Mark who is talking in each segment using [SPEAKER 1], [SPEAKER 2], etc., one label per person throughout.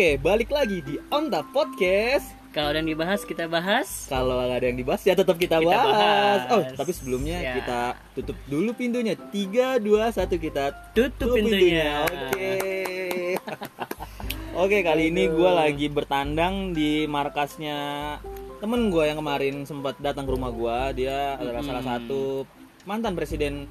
[SPEAKER 1] Oke, balik lagi di On The Podcast.
[SPEAKER 2] Kalau ada yang dibahas kita bahas.
[SPEAKER 1] Kalau ada yang dibahas ya tetap kita,
[SPEAKER 2] Kita
[SPEAKER 1] bahas.
[SPEAKER 2] bahas.
[SPEAKER 1] Oh, tapi sebelumnya
[SPEAKER 2] Ya.
[SPEAKER 1] kita tutup dulu pintunya. 3 2 1 kita
[SPEAKER 2] Tutup
[SPEAKER 1] tutup
[SPEAKER 2] pintunya.
[SPEAKER 1] Oke. Oke, kali ini gue lagi bertandang di markasnya temen gue yang kemarin sempat datang ke rumah gue. Dia adalah salah satu mantan presiden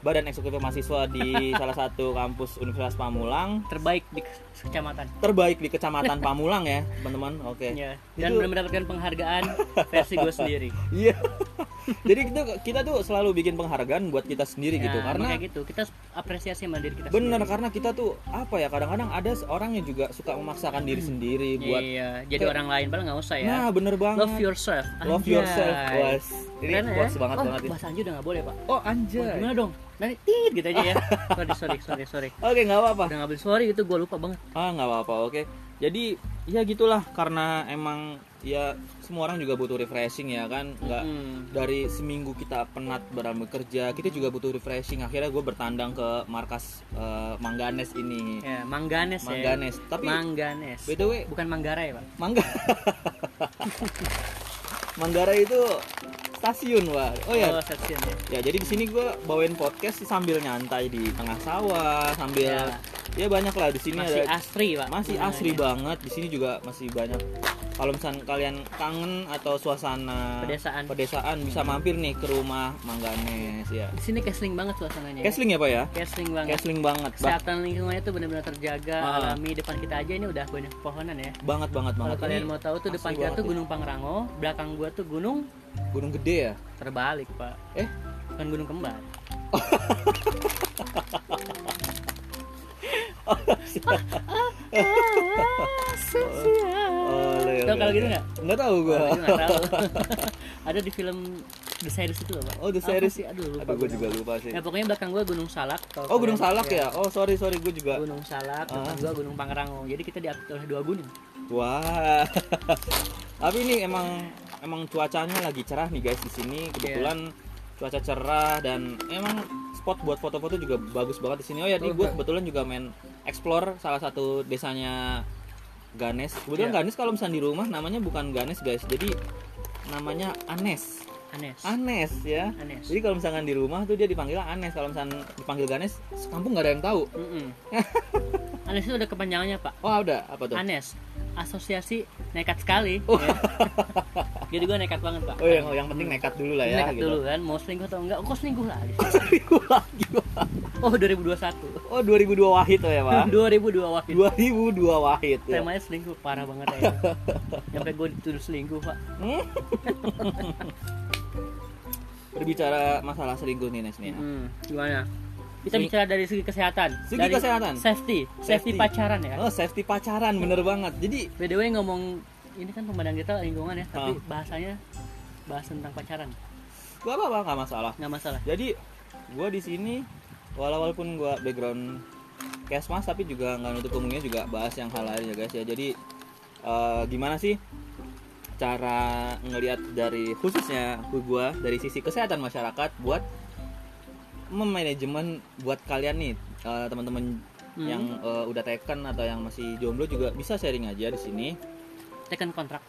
[SPEAKER 1] Badan Eksekutif Mahasiswa di salah satu kampus Universitas Pamulang.
[SPEAKER 2] Terbaik di kecamatan.
[SPEAKER 1] Terbaik di Kecamatan Pamulang ya, teman-teman. Oke.
[SPEAKER 2] Ya. Dan
[SPEAKER 1] Itu-
[SPEAKER 2] belum mendapatkan penghargaan versi gue sendiri.
[SPEAKER 1] Iya. Jadi kita kita tuh selalu bikin penghargaan buat kita sendiri
[SPEAKER 2] Ya,
[SPEAKER 1] gitu karena
[SPEAKER 2] kayak gitu. Kita apresiasi sama diri kita
[SPEAKER 1] bener
[SPEAKER 2] sendiri.
[SPEAKER 1] karena kita tuh apa ya kadang-kadang ada orang yang juga suka memaksakan diri sendiri buat
[SPEAKER 2] Iya, jadi
[SPEAKER 1] Kayak-
[SPEAKER 2] orang lain padahal nggak usah ya.
[SPEAKER 1] nah bener banget
[SPEAKER 2] Love yourself.
[SPEAKER 1] Love
[SPEAKER 2] Anjay.
[SPEAKER 1] yourself was ini
[SPEAKER 2] Keren ya?
[SPEAKER 1] banget
[SPEAKER 2] oh,
[SPEAKER 1] banget
[SPEAKER 2] bahasa Anju udah nggak boleh pak.
[SPEAKER 1] oh anjay
[SPEAKER 2] gimana dong? Nanti tit gitu aja ya. sorry sorry sorry sorry.
[SPEAKER 1] oke nggak apa-apa
[SPEAKER 2] Udah nggak boleh sorry itu gue lupa banget.
[SPEAKER 1] ah nggak apa-apa oke jadi ya gitulah karena emang ya semua orang juga butuh refreshing ya kan nggak
[SPEAKER 2] Hmm.
[SPEAKER 1] dari seminggu kita penat berambut kerja kita juga butuh refreshing akhirnya gue bertandang ke markas eh, Mangganes ini
[SPEAKER 2] Ya, Mangganes, ya.
[SPEAKER 1] Mangganes tapi
[SPEAKER 2] Mangganes.
[SPEAKER 1] btw
[SPEAKER 2] Bukan Manggarai, Pak.
[SPEAKER 1] Mangga Manggarai itu stasiun wah oh ya
[SPEAKER 2] Oh, stasiun ya.
[SPEAKER 1] ya jadi di sini gue bawain podcast sambil nyantai di tengah sawah sambil ya,
[SPEAKER 2] Ya.
[SPEAKER 1] banyak lah di sini
[SPEAKER 2] Masih
[SPEAKER 1] ada
[SPEAKER 2] asri, Pak.
[SPEAKER 1] masih asri banget di sini juga masih banyak kalau misalnya kalian kangen atau suasana
[SPEAKER 2] Pedesaan.
[SPEAKER 1] pedesaan bisa mampir nih ke rumah Mangganes ya
[SPEAKER 2] Di sini casling banget suasananya.
[SPEAKER 1] Kesling ya pak ya
[SPEAKER 2] Casling banget.
[SPEAKER 1] Kesling banget Ba-
[SPEAKER 2] Kesehatan lingkungannya tuh benar-benar terjaga,
[SPEAKER 1] Ah.
[SPEAKER 2] alami. Depan kita aja ini udah banyak pohonan ya.
[SPEAKER 1] banget banget
[SPEAKER 2] Kalau
[SPEAKER 1] banget
[SPEAKER 2] kalian
[SPEAKER 1] Ini
[SPEAKER 2] mau tahu tuh depan kita tuh. Gunung Pangrango, belakang gua tuh gunung
[SPEAKER 1] gunung gede ya
[SPEAKER 2] terbalik, Pak.
[SPEAKER 1] eh
[SPEAKER 2] Bukan gunung kembar.
[SPEAKER 1] Oh, iya,
[SPEAKER 2] Tahu
[SPEAKER 1] iya,
[SPEAKER 2] kalau gitu
[SPEAKER 1] iya.
[SPEAKER 2] nggak?
[SPEAKER 1] nggak tahu gue
[SPEAKER 2] itu nggak tahu. Ada di film The Series itu loh, Pak.
[SPEAKER 1] Oh, The Series.
[SPEAKER 2] sih? Aduh, lupa.
[SPEAKER 1] Aduh, gue
[SPEAKER 2] gua
[SPEAKER 1] juga lupa sih.
[SPEAKER 2] Ya pokoknya belakang gua Gunung Salak.
[SPEAKER 1] Oh, Gunung Salak ya? Oh, sorry, sorry, gue juga.
[SPEAKER 2] Gunung Salak, depan
[SPEAKER 1] Ah.
[SPEAKER 2] gua Gunung Pangrango. Jadi kita diapit oleh dua gunung.
[SPEAKER 1] Wah. Tapi ini emang emang cuacanya lagi cerah nih guys di sini. Kebetulan cuaca cerah dan emang spot buat foto-foto juga bagus banget di sini. Oh ya, ini gue
[SPEAKER 2] iya.
[SPEAKER 1] kebetulan juga main explore salah satu desanya Ganes. Kebetulan
[SPEAKER 2] Iya.
[SPEAKER 1] Ganes kalau misalnya di rumah namanya bukan Ganes guys. Jadi namanya Anes.
[SPEAKER 2] Anes.
[SPEAKER 1] Anes ya.
[SPEAKER 2] Anes.
[SPEAKER 1] Jadi kalau misalkan di rumah tuh dia dipanggil Anes. Kalau misalkan dipanggil Ganes, sekampung nggak ada yang tahu.
[SPEAKER 2] Mm-mm. Anes itu ada kepanjangannya pak.
[SPEAKER 1] Oh ada apa tuh?
[SPEAKER 2] Anes, asosiasi nekat sekali.
[SPEAKER 1] Oh.
[SPEAKER 2] Ya. Jadi gue nekat banget pak.
[SPEAKER 1] Oh yang yang penting nekat dulu lah ya.
[SPEAKER 2] nekat
[SPEAKER 1] gitu.
[SPEAKER 2] dulu kan, mau selingkuh atau enggak? Kok selingkuh lah.
[SPEAKER 1] Selingkuh lagi.
[SPEAKER 2] Oh 2021.
[SPEAKER 1] Oh 2002 Wahid oh ya pak.
[SPEAKER 2] 2002 waktu itu.
[SPEAKER 1] 2002 Wahid. Ya.
[SPEAKER 2] Temanya selingkuh parah banget ya. Sampai gue dituduh selingkuh pak.
[SPEAKER 1] Hmm? Berbicara masalah selingkuh nih Nes nih. ya.
[SPEAKER 2] Hmm, gimana? Kita
[SPEAKER 1] Seling-
[SPEAKER 2] bicara dari segi kesehatan.
[SPEAKER 1] Segi
[SPEAKER 2] dari
[SPEAKER 1] kesehatan?
[SPEAKER 2] Safety,
[SPEAKER 1] Safety.
[SPEAKER 2] safety, pacaran ya.
[SPEAKER 1] Oh safety pacaran bener banget. Jadi
[SPEAKER 2] By the way ngomong ini kan pemandang kita lingkungan ya, tapi
[SPEAKER 1] Ah.
[SPEAKER 2] bahasanya bahas tentang pacaran.
[SPEAKER 1] gua apa apa nggak masalah.
[SPEAKER 2] nggak masalah.
[SPEAKER 1] Jadi gua di sini walau- walaupun gua background kesmas tapi juga nggak nutup kemungkinan juga bahas yang hal lain ya guys ya. Jadi eh, gimana sih cara ngelihat dari khususnya gua dari sisi kesehatan masyarakat buat memanajemen buat kalian nih eh, teman-teman
[SPEAKER 2] Hmm.
[SPEAKER 1] yang eh, udah taken atau yang masih jomblo juga bisa sharing aja di sini.
[SPEAKER 2] Tekan kontrak.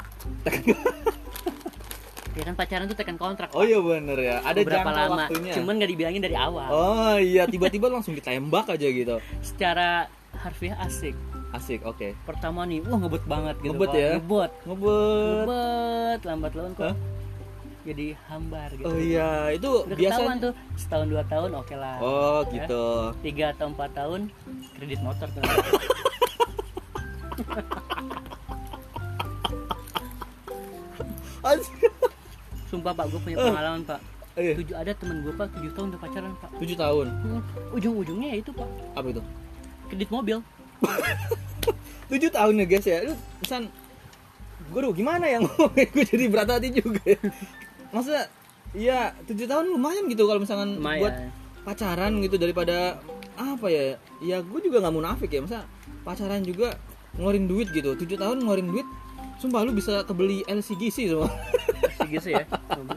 [SPEAKER 2] Ya kan pacaran tuh tekan kontrak.
[SPEAKER 1] Oh iya bener ya. Ada
[SPEAKER 2] Berapa
[SPEAKER 1] jangka
[SPEAKER 2] lama?
[SPEAKER 1] waktunya.
[SPEAKER 2] Cuman nggak dibilangin dari awal.
[SPEAKER 1] Oh iya tiba-tiba langsung ditembak aja gitu.
[SPEAKER 2] Secara harfiah asik.
[SPEAKER 1] Asik, oke.
[SPEAKER 2] Pertama nih, wah ngebet banget gitu.
[SPEAKER 1] Ngebet
[SPEAKER 2] Pak.
[SPEAKER 1] ya?
[SPEAKER 2] Ngebet.
[SPEAKER 1] Ngebet.
[SPEAKER 2] Ngebet lambat laun kok.
[SPEAKER 1] Hah?
[SPEAKER 2] Jadi hambar gitu.
[SPEAKER 1] Oh iya, itu
[SPEAKER 2] Udah
[SPEAKER 1] biasa.
[SPEAKER 2] tuh setahun dua tahun oke lah.
[SPEAKER 1] Oh
[SPEAKER 2] Ya.
[SPEAKER 1] gitu.
[SPEAKER 2] Tiga atau empat tahun kredit motor tuh. Sumpah pak, gue punya pengalaman pak.
[SPEAKER 1] Eh,
[SPEAKER 2] Tujuh ada temen gue pak, tujuh tahun udah pacaran pak.
[SPEAKER 1] tujuh tahun.
[SPEAKER 2] Hmm, Ujung-ujungnya ya itu pak,
[SPEAKER 1] Apa itu?
[SPEAKER 2] kredit mobil.
[SPEAKER 1] Tujuh tahun ya guys ya. Lu pesan gue gimana ya ngomongin gue jadi berat hati juga. ya. Masa Iya, tujuh tahun lumayan gitu kalau misalkan
[SPEAKER 2] Lumayan.
[SPEAKER 1] buat pacaran gitu daripada apa ya? Ya gue juga nggak munafik ya, masa pacaran juga ngeluarin duit gitu. Tujuh tahun ngeluarin duit, sumpah lu bisa kebeli LCGC semua.
[SPEAKER 2] segitu ya.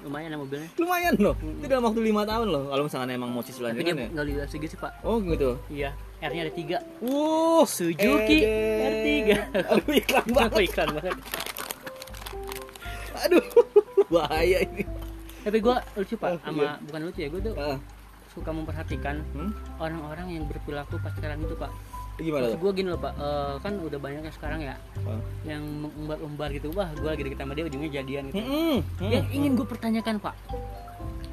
[SPEAKER 2] Lumayan ya mobilnya.
[SPEAKER 1] Lumayan loh. Itu dalam waktu lima tahun loh kalau misalnya emang mau cicilan
[SPEAKER 2] tapi dia
[SPEAKER 1] ya
[SPEAKER 2] nggak lihat segitu pak.
[SPEAKER 1] Oh gitu.
[SPEAKER 2] Iya R nya ada tiga.
[SPEAKER 1] Wuh,
[SPEAKER 2] Suzuki
[SPEAKER 1] Eden.
[SPEAKER 2] R3
[SPEAKER 1] Aduh, iklan banget.
[SPEAKER 2] apa iklan banget.
[SPEAKER 1] Aduh, bahaya ini.
[SPEAKER 2] tapi gue lucu pak
[SPEAKER 1] Oh,
[SPEAKER 2] sama
[SPEAKER 1] iya.
[SPEAKER 2] bukan lucu ya gue tuh
[SPEAKER 1] Ah,
[SPEAKER 2] suka memperhatikan
[SPEAKER 1] hmm?
[SPEAKER 2] orang-orang yang berperilaku pacaran itu pak
[SPEAKER 1] Gimana
[SPEAKER 2] Maksud
[SPEAKER 1] tuh?
[SPEAKER 2] gue gini loh pak eh, kan udah banyak ya sekarang ya
[SPEAKER 1] Ah.
[SPEAKER 2] yang mengumbar-umbar gitu wah gue lagi deket sama dia ujungnya jadian gitu
[SPEAKER 1] Hmm, hmm,
[SPEAKER 2] yang
[SPEAKER 1] hmm.
[SPEAKER 2] ingin gue pertanyakan pak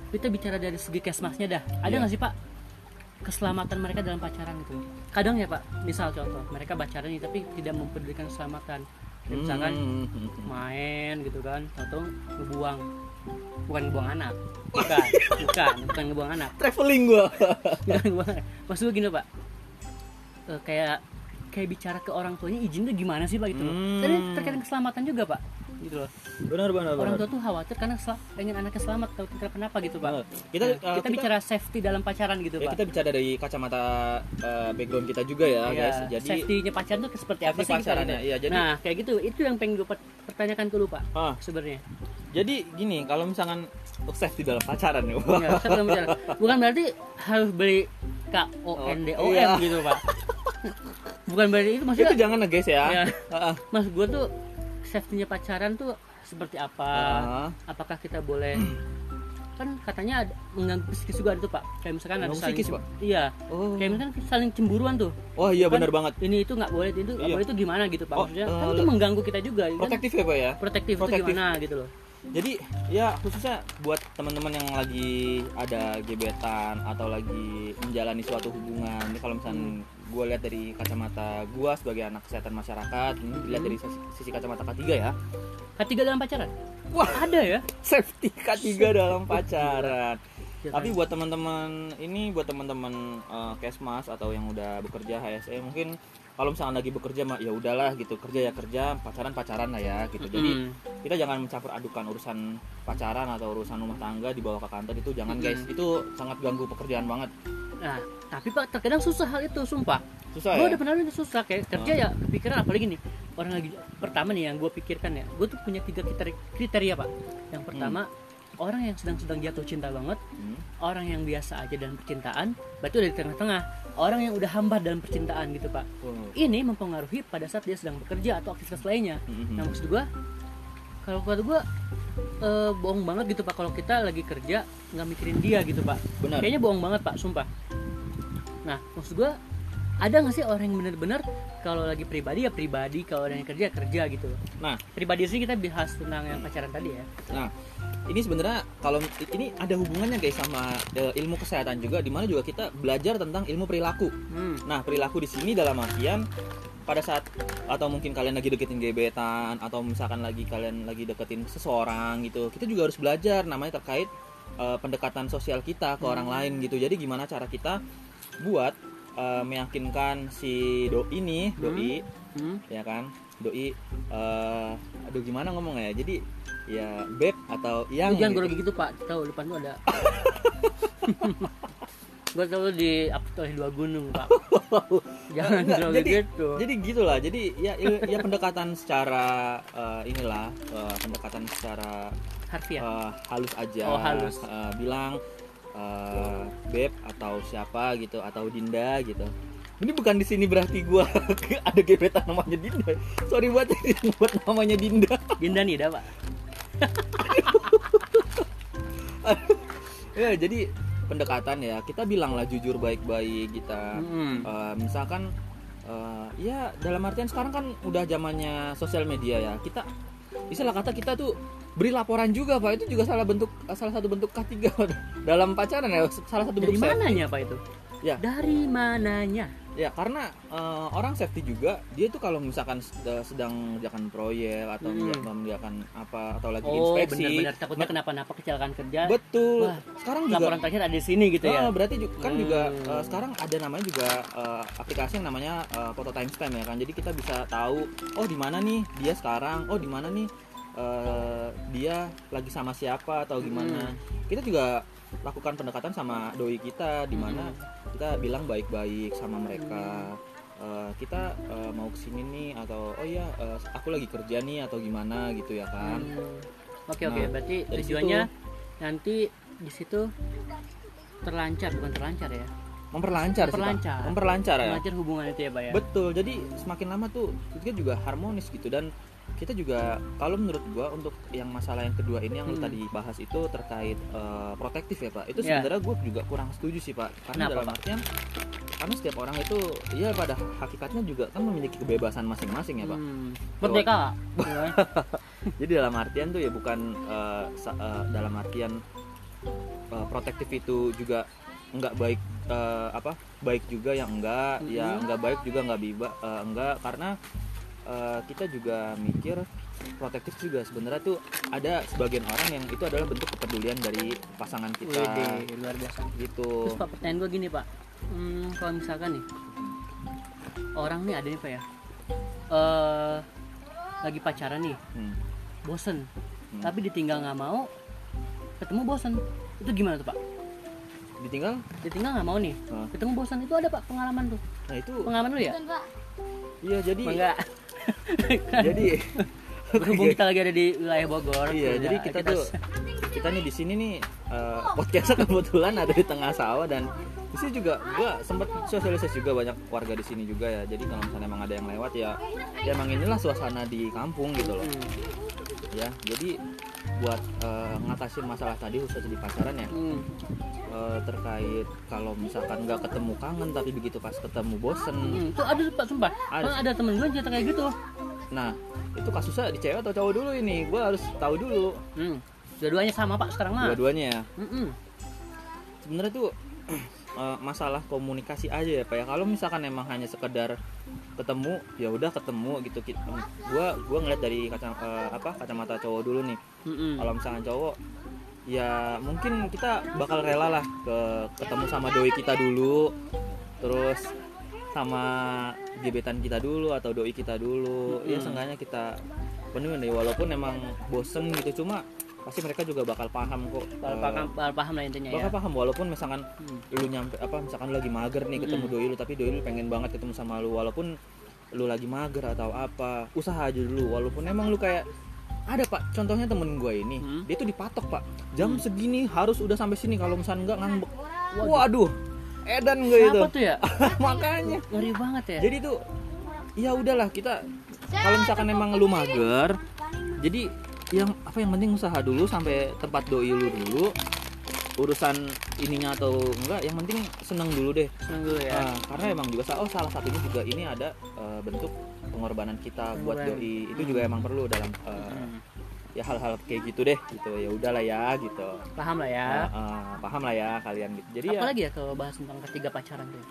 [SPEAKER 2] kita bicara dari segi kesmasnya dah ada
[SPEAKER 1] Iya.
[SPEAKER 2] nggak sih pak keselamatan mereka dalam pacaran itu kadang ya pak misal contoh mereka pacaran nih tapi tidak mempedulikan keselamatan Kayak misalkan
[SPEAKER 1] Hmm, hmm, hmm.
[SPEAKER 2] main gitu kan atau ngebuang bukan ngebuang anak bukan bukan bukan ngebuang anak
[SPEAKER 1] Traveling gua.
[SPEAKER 2] bukan ngebuang anak maksud gue gini loh, pak Eh, kayak kayak bicara ke orang tuanya izin tuh gimana sih pak gitu loh
[SPEAKER 1] Hmm.
[SPEAKER 2] Terkait keselamatan juga pak gitu loh
[SPEAKER 1] Benar, benar,
[SPEAKER 2] orang
[SPEAKER 1] benar.
[SPEAKER 2] tua tuh khawatir karena pengen anaknya selamat kalau kenapa gitu pak
[SPEAKER 1] Benar. Kita
[SPEAKER 2] Nah,
[SPEAKER 1] uh,
[SPEAKER 2] kita, bicara safety dalam pacaran gitu
[SPEAKER 1] ya,
[SPEAKER 2] pak
[SPEAKER 1] kita bicara dari kacamata uh, background kita juga ya,
[SPEAKER 2] Iya,
[SPEAKER 1] guys. Jadi
[SPEAKER 2] safety-nya pacaran tuh seperti apa sih gitu?
[SPEAKER 1] pacarannya, iya, jadi-
[SPEAKER 2] nah kayak gitu itu yang pengen gue per- pertanyakan dulu pak
[SPEAKER 1] ah,
[SPEAKER 2] sebenarnya
[SPEAKER 1] jadi gini, kalau misalkan untuk safety dalam pacaran ya.
[SPEAKER 2] Ya, dalam pacaran. bukan berarti harus beli K O N D O M
[SPEAKER 1] iya.
[SPEAKER 2] gitu pak bukan berarti itu
[SPEAKER 1] itu
[SPEAKER 2] maksudnya
[SPEAKER 1] jangan ya, guys ya. Ah,
[SPEAKER 2] mas gue tuh safety-nya pacaran tuh seperti apa
[SPEAKER 1] ah.
[SPEAKER 2] apakah kita boleh kan katanya ada, mengganggu psikis juga itu pak kayak misalkan ada saling
[SPEAKER 1] psikis, Pak?
[SPEAKER 2] iya
[SPEAKER 1] Oh.
[SPEAKER 2] kayak misalkan saling cemburuan tuh
[SPEAKER 1] Wah, iya
[SPEAKER 2] Kan
[SPEAKER 1] benar banget.
[SPEAKER 2] ini itu nggak boleh itu
[SPEAKER 1] Iya.
[SPEAKER 2] boleh itu gimana gitu pak
[SPEAKER 1] Oh,
[SPEAKER 2] maksudnya
[SPEAKER 1] eh,
[SPEAKER 2] kan itu mengganggu kita juga kan
[SPEAKER 1] Protektif ya, Pak ya?
[SPEAKER 2] protektif,
[SPEAKER 1] protektif.
[SPEAKER 2] itu gimana gitu loh
[SPEAKER 1] Jadi ya khususnya buat teman-teman yang lagi ada gebetan atau lagi menjalani suatu hubungan. Ini kalau misalnya gue lihat dari kacamata gue sebagai anak kesehatan masyarakat, ini dilihat dari sisi, sisi kacamata ketiga ya.
[SPEAKER 2] ketiga dalam pacaran
[SPEAKER 1] Wah,
[SPEAKER 2] ada ya
[SPEAKER 1] safety ketiga dalam pacaran.
[SPEAKER 2] Ya
[SPEAKER 1] Tapi
[SPEAKER 2] kan?
[SPEAKER 1] buat teman-teman ini buat teman-teman eh, kesmas atau yang udah bekerja HSE mungkin kalau misalnya lagi bekerja mah ya udahlah gitu. Kerja ya kerja pacaran pacaran lah ya gitu. Jadi
[SPEAKER 2] Mm.
[SPEAKER 1] kita jangan mencampur adukan urusan pacaran atau urusan rumah tangga dibawa ke kantor itu jangan
[SPEAKER 2] Mm-mm.
[SPEAKER 1] guys. Itu sangat ganggu pekerjaan banget.
[SPEAKER 2] Nah tapi pak terkadang susah hal itu sumpah.
[SPEAKER 1] Susah
[SPEAKER 2] gue
[SPEAKER 1] ya?
[SPEAKER 2] udah pernah susah kayak kerja ya kepikiran. Apalagi nih orang lagi pertama nih yang gue pikirkan ya gue tuh punya tiga kriteria, kriteria pak. Yang pertama orang yang sedang sedang jatuh cinta banget
[SPEAKER 1] Hmm.
[SPEAKER 2] orang yang biasa aja dalam percintaan berarti udah di tengah-tengah orang yang udah hambar dalam percintaan gitu pak.
[SPEAKER 1] Oh.
[SPEAKER 2] ini mempengaruhi pada saat dia sedang bekerja atau aktivitas lainnya.
[SPEAKER 1] Mhm.
[SPEAKER 2] nah maksud gue kalau kata gue eh, bohong banget gitu pak kalau kita lagi kerja nggak mikirin dia gitu pak.
[SPEAKER 1] Benar.
[SPEAKER 2] Kayaknya bohong banget pak sumpah. Nah maksud gue ada nggak sih orang yang benar-benar kalau lagi pribadi ya pribadi kalau orang yang kerja kerja gitu?
[SPEAKER 1] Nah.
[SPEAKER 2] Pribadi sih kita bahas tentang yang pacaran tadi ya.
[SPEAKER 1] Nah, ini sebenarnya kalau ini ada hubungannya guys sama eh, ilmu kesehatan juga di mana juga kita belajar tentang ilmu perilaku.
[SPEAKER 2] hmm.
[SPEAKER 1] Nah, perilaku di sini dalam artian pada saat atau mungkin kalian lagi deketin gebetan atau misalkan lagi kalian lagi deketin seseorang gitu, kita juga harus belajar namanya terkait eh, pendekatan sosial kita ke orang lain gitu. Jadi gimana cara kita buat eh, meyakinkan si doi nih, doi
[SPEAKER 2] Hmm.
[SPEAKER 1] ya kan doi eh aduh gimana ngomongnya? Ya jadi ya beb atau yang
[SPEAKER 2] jangan
[SPEAKER 1] gitu.
[SPEAKER 2] grogi gitu pak. Tahu depan tuh ada. Gue tahu di oleh dua gunung pak. Jangan grogi
[SPEAKER 1] jadi
[SPEAKER 2] gitu.
[SPEAKER 1] jadi gitulah. Jadi ya ya pendekatan secara eh, inilah eh, pendekatan secara
[SPEAKER 2] harfiah.
[SPEAKER 1] eh, halus aja.
[SPEAKER 2] Oh, halus.
[SPEAKER 1] Eh, bilang eh, beb atau siapa gitu atau dinda gitu ini bukan di sini berarti gua ada gebetan namanya Dinda. Sorry buat buat namanya Dinda.
[SPEAKER 2] Dinda nih dah pak
[SPEAKER 1] ya jadi pendekatan ya kita bilanglah jujur baik-baik kita
[SPEAKER 2] Hmm.
[SPEAKER 1] Eh, misalkan eh, ya dalam artian sekarang kan udah zamannya sosial media ya kita istilah kata kita tuh beri laporan juga pak itu juga salah bentuk salah satu bentuk K3 dalam pacaran ya salah satu
[SPEAKER 2] dari
[SPEAKER 1] bentuk safety.
[SPEAKER 2] mananya pak itu
[SPEAKER 1] Ya.
[SPEAKER 2] dari mananya
[SPEAKER 1] ya karena eh, orang safety juga dia tuh kalau misalkan sed- sedang mengerjakan proyek atau
[SPEAKER 2] Hmm.
[SPEAKER 1] mengerja- mengerjakan apa atau lagi
[SPEAKER 2] oh
[SPEAKER 1] inspeksi
[SPEAKER 2] benar-benar takutnya kenapa-napa kecelakaan kerja
[SPEAKER 1] betul
[SPEAKER 2] Wah,
[SPEAKER 1] sekarang juga
[SPEAKER 2] laporan terakhir ada di sini gitu ya
[SPEAKER 1] berarti ju- kan juga
[SPEAKER 2] Hmm.
[SPEAKER 1] eh, sekarang ada namanya juga eh, aplikasi yang namanya eh, foto timestamp ya kan. Jadi kita bisa tahu oh di mana nih dia sekarang, oh di mana nih eh, dia lagi sama siapa atau gimana. Kita juga lakukan pendekatan sama doi kita di mana kita bilang baik-baik sama mereka. Eh, kita eh, mau ke sini nih atau oh iya eh, aku lagi kerja nih atau gimana gitu ya kan.
[SPEAKER 2] Hmm. Oke oke,
[SPEAKER 1] Nah,
[SPEAKER 2] berarti
[SPEAKER 1] dari
[SPEAKER 2] tujuannya nanti di situ terlancar bukan terlancar ya.
[SPEAKER 1] memperlancar sih, Pak.
[SPEAKER 2] Memperlancar.
[SPEAKER 1] memperlancar ya
[SPEAKER 2] hubungan itu ya, Pak ya.
[SPEAKER 1] betul jadi semakin lama tuh kita juga harmonis gitu dan kita juga kalau menurut gua untuk yang masalah yang kedua ini yang lu
[SPEAKER 2] Hmm.
[SPEAKER 1] tadi bahas itu terkait eh, protektif ya pak itu
[SPEAKER 2] Ya.
[SPEAKER 1] sebenarnya gue juga kurang setuju sih pak karena
[SPEAKER 2] Kenapa,
[SPEAKER 1] dalam
[SPEAKER 2] Pak?
[SPEAKER 1] artian karena setiap orang itu ya pada hakikatnya juga kan memiliki kebebasan masing-masing ya pak
[SPEAKER 2] Hmm. Merdeka. Ya.
[SPEAKER 1] jadi dalam artian tuh ya bukan sa- eh, dalam artian eh, protektif itu juga enggak baik eh, apa baik juga yang enggak ya
[SPEAKER 2] Mhm.
[SPEAKER 1] enggak baik juga enggak biba eh, enggak karena eh, kita juga mikir protektif juga sebenarnya tuh ada sebagian orang yang itu adalah bentuk kepedulian dari pasangan kita
[SPEAKER 2] Wede, luar biasa.
[SPEAKER 1] gitu
[SPEAKER 2] Terus Pak pertanyaan gue gini Pak, hmm, kalau misalkan nih orang nih ada nih Pak ya, eh lagi pacaran nih,
[SPEAKER 1] Hmm.
[SPEAKER 2] bosen,
[SPEAKER 1] Hmm.
[SPEAKER 2] tapi ditinggal nggak mau, ketemu bosen, itu gimana tuh Pak?
[SPEAKER 1] ditinggal
[SPEAKER 2] Ditinggal nggak mau nih,
[SPEAKER 1] Hah.
[SPEAKER 2] ketemu bosen itu ada Pak pengalaman tuh,
[SPEAKER 1] nah itu
[SPEAKER 2] pengalaman lu ya?
[SPEAKER 1] iya jadi
[SPEAKER 2] enggak?
[SPEAKER 1] jadi
[SPEAKER 2] Berhubung kita lagi ada di wilayah Bogor.
[SPEAKER 1] Iya,
[SPEAKER 2] ya,
[SPEAKER 1] jadi kita, tuh kita nih di sini nih eh, podcastnya kebetulan ada di tengah sawah dan di sini juga gua sempat sosialisasi juga banyak warga di sini juga ya. Jadi kalau misalnya emang ada yang lewat ya, ya emang inilah suasana di kampung gitu loh.
[SPEAKER 2] Hmm.
[SPEAKER 1] Ya, jadi buat eh, ngatasin masalah tadi khususnya di pacaran ya
[SPEAKER 2] Hmm.
[SPEAKER 1] eh, terkait kalau misalkan nggak ketemu kangen tapi begitu pas ketemu bosen.
[SPEAKER 2] Hmm, tuh ada Pak sumpah.
[SPEAKER 1] Ada.
[SPEAKER 2] Kan ada temen gue cerita kayak gitu.
[SPEAKER 1] Nah, itu kasusnya di cewek atau cowok dulu ini? Gua harus tahu dulu
[SPEAKER 2] Hmm. Dua-duanya sama Pak sekarang mah.
[SPEAKER 1] dua-duanya ya.
[SPEAKER 2] Mm-mm.
[SPEAKER 1] sebenarnya tuh eh, masalah komunikasi aja ya pak ya kalau misalkan emang hanya sekedar ketemu ya udah ketemu gitu. Ki- em, gua gua ngeliat dari kaca eh, apa kacamata cowok dulu nih.
[SPEAKER 2] Mm-mm.
[SPEAKER 1] kalau misalkan cowok ya mungkin kita bakal rela lah ke ketemu sama doi kita dulu. Terus sama gebetan kita dulu atau doi kita dulu. Ya
[SPEAKER 2] Mm-mm.
[SPEAKER 1] seenggaknya kita penuhin deh walaupun emang bosen gitu. Cuma pasti mereka juga bakal paham kok
[SPEAKER 2] Bakal
[SPEAKER 1] eh,
[SPEAKER 2] paham, bakal paham lah intinya ya.
[SPEAKER 1] bakal paham walaupun misalkan
[SPEAKER 2] Hmm.
[SPEAKER 1] lu nyampe apa misalkan lu lagi mager nih ketemu
[SPEAKER 2] Mm-mm.
[SPEAKER 1] doi lu tapi doi lu pengen banget ketemu sama lu walaupun lu lagi mager atau apa usaha aja dulu walaupun emang lu kayak ada pak contohnya temen gue ini
[SPEAKER 2] Hmm.
[SPEAKER 1] dia tuh dipatok pak jam segini harus udah sampai sini kalau misalnya enggak ngambek
[SPEAKER 2] Waduh.
[SPEAKER 1] waduh edan gue itu
[SPEAKER 2] Siapa tuh ya?
[SPEAKER 1] makanya
[SPEAKER 2] Ngeri banget ya.
[SPEAKER 1] jadi tuh ya udahlah kita kalau misalkan emang lu mager jadi yang apa yang penting usaha dulu sampai tempat doi lu dulu urusan ininya atau enggak yang penting seneng dulu deh
[SPEAKER 2] Seneng dulu ya.
[SPEAKER 1] Nah, karena emang juga oh salah satunya juga ini ada eh, bentuk pengorbanan kita buat
[SPEAKER 2] Pengorbanan.
[SPEAKER 1] doi itu juga emang perlu dalam eh,
[SPEAKER 2] Hmm.
[SPEAKER 1] ya hal-hal kayak gitu deh gitu ya udahlah ya gitu
[SPEAKER 2] Paham lah ya.
[SPEAKER 1] Nah, eh, paham lah ya kalian gitu jadi ya
[SPEAKER 2] Apalagi ya kalau bahas tentang ketiga pacaran tuh.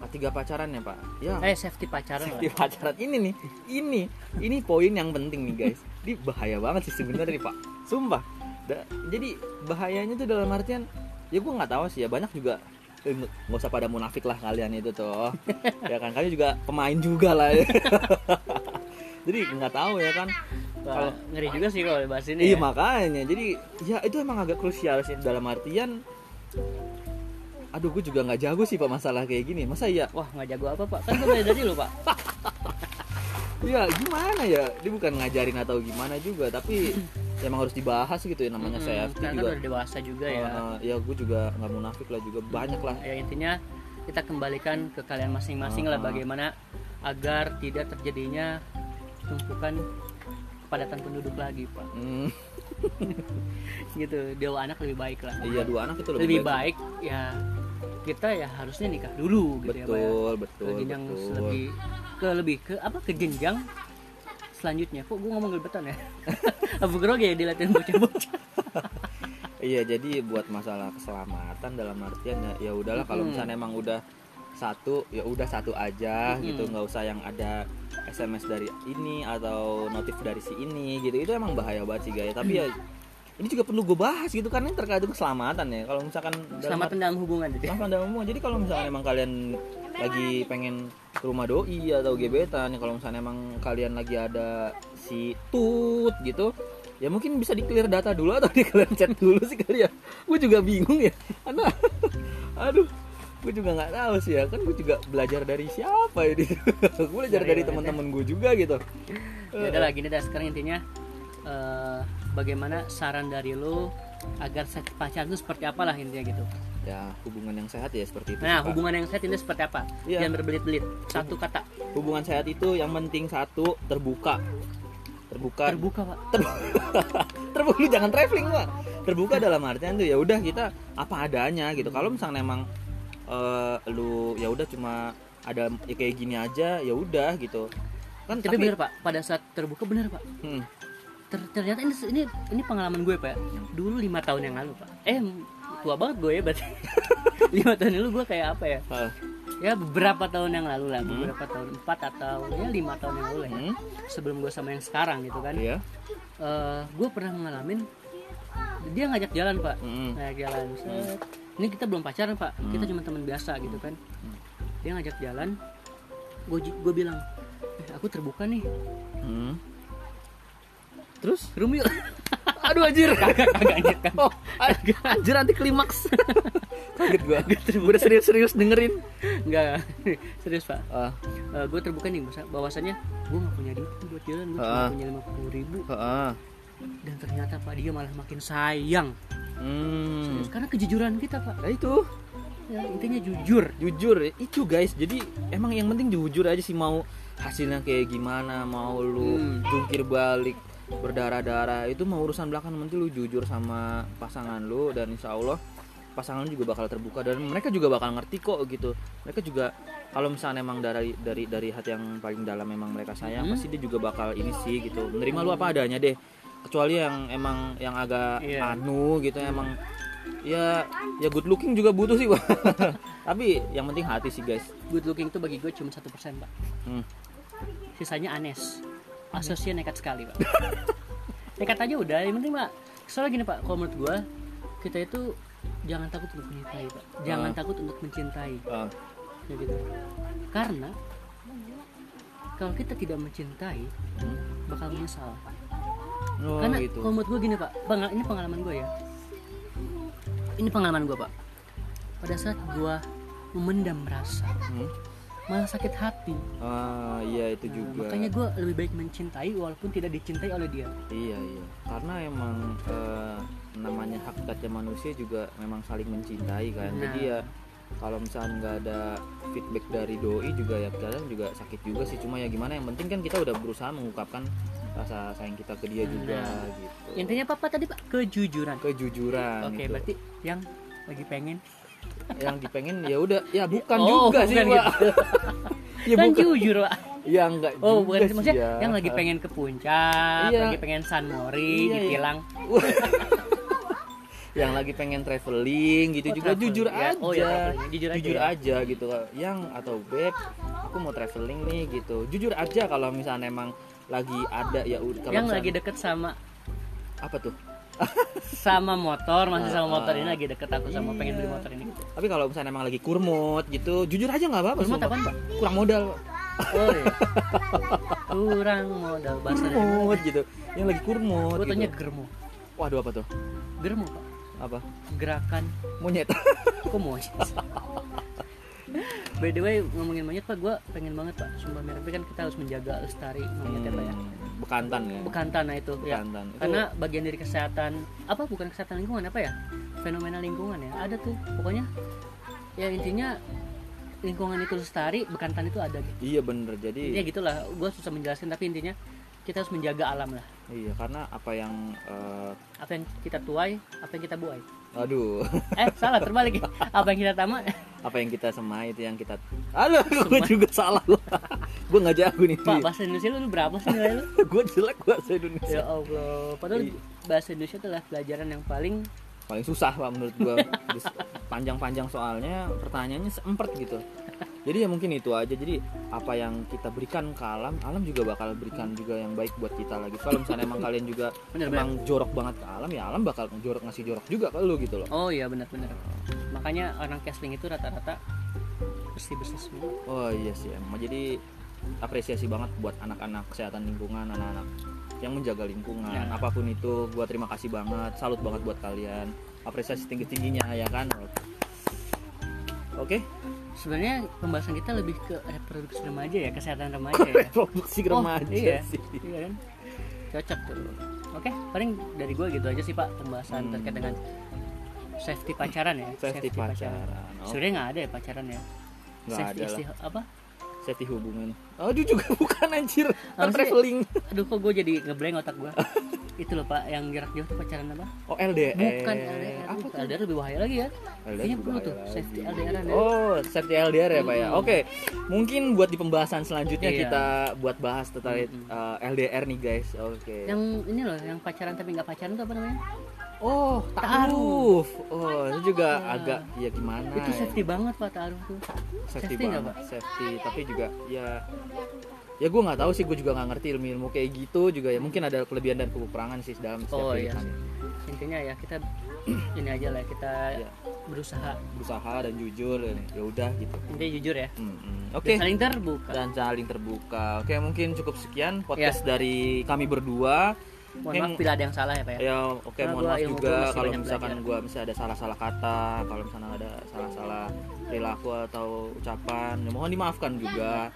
[SPEAKER 1] ketiga pacaran ya pak ya
[SPEAKER 2] Eh safety pacaran lah.
[SPEAKER 1] pacaran ini nih ini ini poin yang penting nih guys ini bahaya banget sih sebenarnya pak sumpah Da- jadi bahayanya tuh dalam artian ya gue nggak tahu sih ya banyak juga eh, nggak usah pada munafik lah kalian itu tuh ya kan kalian juga pemain juga lah ya. jadi nggak tahu ya kan kalau-
[SPEAKER 2] ngeri juga sih kalau bahas ini.
[SPEAKER 1] iya
[SPEAKER 2] ya.
[SPEAKER 1] makanya jadi ya itu emang agak krusial sih dalam artian aduh gue juga nggak jago sih pak masalah kayak gini masa ya
[SPEAKER 2] Wah nggak jago apa pak? Kan gue belajar dari lu pak.
[SPEAKER 1] ya gimana ya? Dia bukan ngajarin atau gimana juga tapi emang harus dibahas gitu ya namanya
[SPEAKER 2] Mm-mm,
[SPEAKER 1] safety
[SPEAKER 2] Karena kan
[SPEAKER 1] juga.
[SPEAKER 2] udah dewasa juga ya.
[SPEAKER 1] Eh, ya gue juga nggak munafik lah juga banyak lah.
[SPEAKER 2] Ya intinya kita kembalikan ke kalian masing-masing lah
[SPEAKER 1] Ah.
[SPEAKER 2] bagaimana agar tidak terjadinya tumpukan kepadatan penduduk lagi pak.
[SPEAKER 1] Hmm,
[SPEAKER 2] gitu dewa anak lebih baik lah.
[SPEAKER 1] Iya dua anak itu lebih,
[SPEAKER 2] lebih baik ya kita ya harusnya nikah dulu gitu ya pak ya.
[SPEAKER 1] Betul
[SPEAKER 2] ke
[SPEAKER 1] betul
[SPEAKER 2] jenjang
[SPEAKER 1] betul.
[SPEAKER 2] lebih ke lebih ke apa ke jenjang selanjutnya. Kok gue ngomong gelibetan ya? Apa grogi ya dilatih bocah-bocah.
[SPEAKER 1] Iya jadi buat masalah keselamatan dalam artian ya ya udahlah kalau misalnya emang udah satu ya udah satu aja
[SPEAKER 2] Mm-mm.
[SPEAKER 1] gitu. Nggak usah yang ada SMS dari ini atau notif dari si ini gitu. Itu emang bahaya banget sih guys tapi ya ini juga perlu gue bahas gitu kan terkait dengan keselamatan ya kalau misalkan dalam
[SPEAKER 2] selamat dalam hubungan gitu.
[SPEAKER 1] Sama pada umum. Jadi kalau misalnya emang kalian lagi pengen ke rumah doi atau gebetan, ya kalau misalnya emang kalian lagi ada si tut gitu, ya mungkin bisa di clear data dulu atau di clear chat dulu sih kali ya. Gue juga bingung ya. Karena aduh, gue juga nggak tahu sih ya. Kan gue juga belajar dari siapa ini. gue belajar
[SPEAKER 2] Dari
[SPEAKER 1] dari teman-teman gue juga gitu.
[SPEAKER 2] ya udah lah gini dah sekarang intinya eh, bagaimana saran dari lu agar pacaran itu seperti apalah intinya gitu?
[SPEAKER 1] Ya hubungan yang sehat ya seperti itu
[SPEAKER 2] nah
[SPEAKER 1] sih,
[SPEAKER 2] hubungan yang sehat ini seperti apa? Jangan berbelit-belit. Satu kata.
[SPEAKER 1] hubungan sehat itu yang penting satu terbuka. Terbuka.
[SPEAKER 2] Terbuka pak.
[SPEAKER 1] Terbuka lu jangan traveling pak. Terbuka dalam artian tuh ya udah kita apa adanya gitu. Kalau misalnya emang eh, lu ya udah cuma ada ya kayak gini aja ya udah gitu. Kan
[SPEAKER 2] tapi bener pak. Pada saat terbuka bener pak.
[SPEAKER 1] Hmm,
[SPEAKER 2] Ter- ternyata ini ini ini pengalaman gue pak. Dulu lima tahun yang lalu pak. Eh tua banget gue ya berarti. Lima tahun lalu gue kayak apa ya?
[SPEAKER 1] Ah,
[SPEAKER 2] ya beberapa tahun yang lalu lah.
[SPEAKER 1] Hmm.
[SPEAKER 2] beberapa tahun empat atau ya lima tahun yang lalu lah ya.
[SPEAKER 1] Hmm,
[SPEAKER 2] sebelum gue sama yang sekarang gitu kan.
[SPEAKER 1] Iya.
[SPEAKER 2] Eh, gue pernah ngalamin dia ngajak jalan pak.
[SPEAKER 1] Hmm,
[SPEAKER 2] ngajak jalan set. ini kita belum pacaran pak. Kita
[SPEAKER 1] Hmm.
[SPEAKER 2] cuma teman biasa gitu kan.
[SPEAKER 1] Hmm.
[SPEAKER 2] dia ngajak jalan gue gue bilang eh, aku terbuka nih.
[SPEAKER 1] Hmm. Terus?
[SPEAKER 2] Rumah yuk.
[SPEAKER 1] Aduh anjir.
[SPEAKER 2] Kagak kagak anjir kan
[SPEAKER 1] oh anjir nanti klimaks. Kaget gua. Udah serius-serius dengerin.
[SPEAKER 2] Enggak, serius pak.
[SPEAKER 1] ah.
[SPEAKER 2] Gue terbuka nih bahwasannya gue nggak punya duit buat jalan, gue cuma
[SPEAKER 1] Ah.
[SPEAKER 2] punya lima puluh ribu.
[SPEAKER 1] Ah.
[SPEAKER 2] Dan ternyata pak dia malah makin sayang.
[SPEAKER 1] hmm.
[SPEAKER 2] Serius, karena kejujuran kita pak.
[SPEAKER 1] nah itu.
[SPEAKER 2] Ya, intinya jujur.
[SPEAKER 1] jujur itu guys. Jadi emang yang penting jujur aja sih. Mau hasilnya kayak gimana mau lu
[SPEAKER 2] Hmm.
[SPEAKER 1] jungkir balik berdarah-darah itu mau urusan belakang penting lu jujur sama pasangan lu dan insya Allah pasangan lu juga bakal terbuka dan mereka juga bakal ngerti kok gitu mereka juga kalau misalnya emang dari dari dari hati yang paling dalam memang mereka sayang
[SPEAKER 2] Hmm.
[SPEAKER 1] pasti dia juga bakal ini sih gitu menerima lu apa adanya deh kecuali yang emang yang agak
[SPEAKER 2] Iya.
[SPEAKER 1] anu gitu emang ya ya good looking juga butuh sih Pak. tapi yang penting hati sih guys
[SPEAKER 2] Good looking tuh bagi gue cuma satu persen pak.
[SPEAKER 1] Hmm.
[SPEAKER 2] Sisanya anes. Asosiasi nekat sekali pak. nekat aja udah. Yang penting pak. Soalnya gini pak, kalau menurut gue kita itu jangan takut untuk mencintai pak. Jangan
[SPEAKER 1] Ah.
[SPEAKER 2] takut untuk mencintai.
[SPEAKER 1] Ah,
[SPEAKER 2] Ya gitu. Karena kalau kita tidak mencintai
[SPEAKER 1] hmm.
[SPEAKER 2] bakal menyesal.
[SPEAKER 1] oh
[SPEAKER 2] Karena
[SPEAKER 1] gitu
[SPEAKER 2] kalau menurut gue gini pak, Pengal- ini pengalaman gue ya. Ini pengalaman gue pak. Pada saat gue memendam rasa,
[SPEAKER 1] Hmm.
[SPEAKER 2] Malah sakit hati.
[SPEAKER 1] ah iya itu
[SPEAKER 2] Nah,
[SPEAKER 1] juga
[SPEAKER 2] makanya gue lebih baik mencintai walaupun tidak dicintai oleh dia.
[SPEAKER 1] iya iya karena emang eh, namanya hakikatnya manusia juga memang saling mencintai kan
[SPEAKER 2] Nah.
[SPEAKER 1] jadi ya kalau misalnya nggak ada feedback dari doi juga ya kadang juga sakit juga sih cuma ya gimana yang penting kan kita udah berusaha mengungkapkan rasa sayang kita ke dia juga
[SPEAKER 2] Nah.
[SPEAKER 1] gitu
[SPEAKER 2] Intinya apa, Pak, tadi pak? Kejujuran.
[SPEAKER 1] kejujuran
[SPEAKER 2] Oke,
[SPEAKER 1] gitu.
[SPEAKER 2] berarti yang lagi pengen
[SPEAKER 1] yang dipengen ya udah ya bukan
[SPEAKER 2] Oh,
[SPEAKER 1] juga sih
[SPEAKER 2] bukan
[SPEAKER 1] pak ya
[SPEAKER 2] kan
[SPEAKER 1] bukan
[SPEAKER 2] jujur pak.
[SPEAKER 1] ya enggak
[SPEAKER 2] Oh,
[SPEAKER 1] juga
[SPEAKER 2] bukan
[SPEAKER 1] sih
[SPEAKER 2] maksudnya
[SPEAKER 1] ya.
[SPEAKER 2] yang lagi pengen ke puncak,
[SPEAKER 1] Iya.
[SPEAKER 2] lagi pengen San Mori,
[SPEAKER 1] Iya, iya.
[SPEAKER 2] ditilang.
[SPEAKER 1] yang lagi pengen traveling gitu
[SPEAKER 2] Oh,
[SPEAKER 1] juga
[SPEAKER 2] traveling.
[SPEAKER 1] jujur
[SPEAKER 2] Ya,
[SPEAKER 1] aja
[SPEAKER 2] oh ya, traveling. Jujur aja ya.
[SPEAKER 1] aja gitu yang atau beb aku mau traveling nih gitu jujur aja kalau misalnya emang lagi ada ya udah kalau
[SPEAKER 2] yang
[SPEAKER 1] misalnya-
[SPEAKER 2] lagi deket sama
[SPEAKER 1] apa tuh
[SPEAKER 2] sama motor masih sama
[SPEAKER 1] Ah,
[SPEAKER 2] motor
[SPEAKER 1] ah.
[SPEAKER 2] ini lagi deket aku sama pengen beli motor ini.
[SPEAKER 1] Tapi kalau misalnya emang lagi kurmut gitu jujur aja nggak apa-apa
[SPEAKER 2] Kurmut apaan, Pak?
[SPEAKER 1] kurang modal.
[SPEAKER 2] Oh iya. Kurang modal bahasa
[SPEAKER 1] kurmut gitu. Yang lagi kurmut
[SPEAKER 2] gue tanya
[SPEAKER 1] gitu.
[SPEAKER 2] germo.
[SPEAKER 1] Waduh apa tuh?
[SPEAKER 2] Germo pak.
[SPEAKER 1] Apa?
[SPEAKER 2] Gerakan.
[SPEAKER 1] Monyet.
[SPEAKER 2] Kok mau by the way ngomongin monyet pak gue pengen banget pak. Sumpah merah tapi kan kita harus menjaga lestari monyet ya pak ya.
[SPEAKER 1] Hmm, bekantan ya.
[SPEAKER 2] Bekantan nah itu ya.
[SPEAKER 1] Bekantan. Itu-
[SPEAKER 2] karena bagian dari kesehatan apa bukan kesehatan lingkungan apa ya? Fenomena lingkungan ya. Ada tuh pokoknya ya intinya lingkungan itu lestari bekantan itu ada gitu.
[SPEAKER 1] Iya bener jadi
[SPEAKER 2] ya gitulah. Gue susah menjelaskan tapi intinya kita harus menjaga alam lah.
[SPEAKER 1] Iya karena apa yang eh,
[SPEAKER 2] apa yang kita tuai apa yang kita buai.
[SPEAKER 1] Aduh.
[SPEAKER 2] Eh salah terbalik. Apa yang kita tamak
[SPEAKER 1] apa yang kita semai itu yang kita halo gue juga salah gue nggak jago nih
[SPEAKER 2] pak bahasa Indonesia lu berapa sih nilai lu?
[SPEAKER 1] Gue jelek bahasa
[SPEAKER 2] ya
[SPEAKER 1] Indonesia
[SPEAKER 2] Allah padahal
[SPEAKER 1] Iya.
[SPEAKER 2] bahasa Indonesia adalah pelajaran yang paling
[SPEAKER 1] paling susah pak menurut gue panjang-panjang soalnya pertanyaannya seempet gitu jadi ya mungkin itu aja. Jadi apa yang kita berikan ke alam alam juga bakal berikan juga yang baik buat kita lagi. Kalau misalnya emang kalian juga
[SPEAKER 2] Bener,
[SPEAKER 1] emang jorok banget ke alam ya alam bakal jorok ngasih jorok juga ke lu gitu loh.
[SPEAKER 2] Oh iya benar-benar makanya orang casting itu rata-rata bersih bersih semua.
[SPEAKER 1] Oh iya sih emang. Jadi apresiasi banget buat anak-anak kesehatan lingkungan anak-anak yang menjaga lingkungan.
[SPEAKER 2] Ya.
[SPEAKER 1] apa pun itu gua terima kasih banget. Salut banget buat kalian. Apresiasi tinggi tingginya ya kan? Oke
[SPEAKER 2] sebenarnya pembahasan kita lebih ke reproduksi remaja ya kesehatan remaja ya
[SPEAKER 1] reproduksi
[SPEAKER 2] Oh,
[SPEAKER 1] remaja
[SPEAKER 2] iya.
[SPEAKER 1] sih
[SPEAKER 2] iya kan cocok tuh oke paling dari gue gitu aja sih pak pembahasan
[SPEAKER 1] Hmm.
[SPEAKER 2] terkait dengan safety pacaran ya
[SPEAKER 1] Safety pacaran. Oh,
[SPEAKER 2] sebenarnya nggak ada ya pacaran ya
[SPEAKER 1] Nggak
[SPEAKER 2] safety
[SPEAKER 1] ada lah.
[SPEAKER 2] apa
[SPEAKER 1] safety hubungan. Aduh juga bukan anjir. Kan traveling.
[SPEAKER 2] aduh kok gue jadi ngeblank otak gue itu loh pak yang jarak jauh tuh pacaran apa
[SPEAKER 1] Oh LDR.
[SPEAKER 2] bukan LDR
[SPEAKER 1] Apa tuh?
[SPEAKER 2] LDR lebih bahaya lagi ya
[SPEAKER 1] LDR
[SPEAKER 2] kayaknya perlu tuh safety. LDR ya
[SPEAKER 1] Oh, safety LDR ya, Pak ya.
[SPEAKER 2] Hmm.
[SPEAKER 1] Oke. Mungkin buat di pembahasan selanjutnya
[SPEAKER 2] Iya.
[SPEAKER 1] kita buat bahas terkait
[SPEAKER 2] Hmm.
[SPEAKER 1] uh, LDR nih, guys. Oke.
[SPEAKER 2] yang ini loh yang pacaran tapi nggak pacaran tuh apa namanya
[SPEAKER 1] Oh,
[SPEAKER 2] Ta'aruf.
[SPEAKER 1] ta'aruf. Oh, itu juga
[SPEAKER 2] Ya.
[SPEAKER 1] agak ya gimana
[SPEAKER 2] itu
[SPEAKER 1] ya?
[SPEAKER 2] safety banget pak taruh tuh
[SPEAKER 1] Safety,
[SPEAKER 2] safety
[SPEAKER 1] banget, safety. Tapi juga ya ya gue nggak tahu sih, gue juga nggak ngerti ilmu-ilmu kayak gitu juga ya mungkin ada kelebihan dan kekurangan sih dalam setiap
[SPEAKER 2] Oh, iya.
[SPEAKER 1] pernikahan.
[SPEAKER 2] intinya ya kita ini aja lah kita
[SPEAKER 1] Ya.
[SPEAKER 2] berusaha
[SPEAKER 1] berusaha dan jujur ya udah gitu.
[SPEAKER 2] intinya jujur ya
[SPEAKER 1] Hmm, hmm.
[SPEAKER 2] Dan
[SPEAKER 1] Oke.
[SPEAKER 2] saling terbuka
[SPEAKER 1] Dan saling terbuka. Oke, mungkin cukup sekian
[SPEAKER 2] Ya.
[SPEAKER 1] podcast dari kami berdua.
[SPEAKER 2] mohon
[SPEAKER 1] Mungkin-
[SPEAKER 2] maaf bila ada yang salah ya pak ya
[SPEAKER 1] Ya, oke
[SPEAKER 2] Karena
[SPEAKER 1] mohon maaf
[SPEAKER 2] ilmu
[SPEAKER 1] juga kalau misalkan gua misalnya ada salah-salah kata, kalau misalnya ada salah-salah perilaku atau ucapan, ya mohon dimaafkan juga.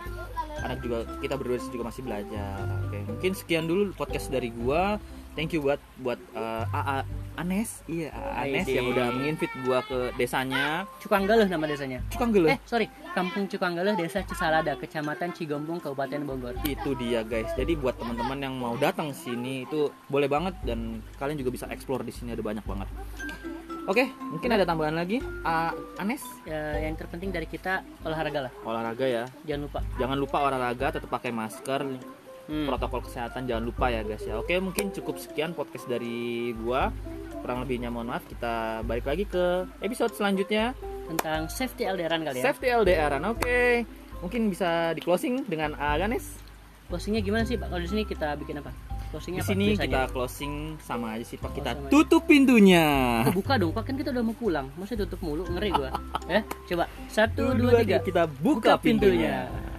[SPEAKER 1] Karena juga kita berdua juga masih belajar. Oke, mungkin sekian dulu podcast dari gua. Thank you buat buat uh, AA Anes, iya AA Anes
[SPEAKER 2] Aidi.
[SPEAKER 1] yang udah menginvite gua ke desanya.
[SPEAKER 2] Cukanggaleh nama desanya
[SPEAKER 1] Cukanggeleh.
[SPEAKER 2] eh sorry Kampung Cukanggaleh Desa Cisalada Kecamatan Cigombong Kabupaten Bogor
[SPEAKER 1] itu dia guys jadi buat teman-teman yang mau datang sini itu boleh banget dan kalian juga bisa explore di sini ada banyak banget oke mungkin ada tambahan lagi. Ah, Anes?
[SPEAKER 2] Ya, yang terpenting dari kita olahraga lah.
[SPEAKER 1] Olahraga ya.
[SPEAKER 2] Jangan lupa.
[SPEAKER 1] Jangan lupa olahraga tetap pakai masker.
[SPEAKER 2] Hmm.
[SPEAKER 1] protokol kesehatan jangan lupa ya guys ya. Oke mungkin cukup sekian podcast dari gua. Kurang lebihnya mohon maaf kita balik lagi ke episode selanjutnya.
[SPEAKER 2] Tentang safety LDRan kali ya.
[SPEAKER 1] Safety LDRan oke. Mungkin bisa di closing dengan Aganes
[SPEAKER 2] closingnya gimana sih pak? Kalau di sini kita bikin apa closingnya apa
[SPEAKER 1] sini
[SPEAKER 2] biasanya?
[SPEAKER 1] kita closing sama aja sih pak
[SPEAKER 2] Oh,
[SPEAKER 1] kita
[SPEAKER 2] aja.
[SPEAKER 1] tutup pintunya
[SPEAKER 2] Oh, buka dong pak kan kita udah mau pulang masih tutup mulu ngeri gua ya coba satu
[SPEAKER 1] Satu,
[SPEAKER 2] dua tiga
[SPEAKER 1] kita buka,
[SPEAKER 2] Buka pintunya.
[SPEAKER 1] pintunya.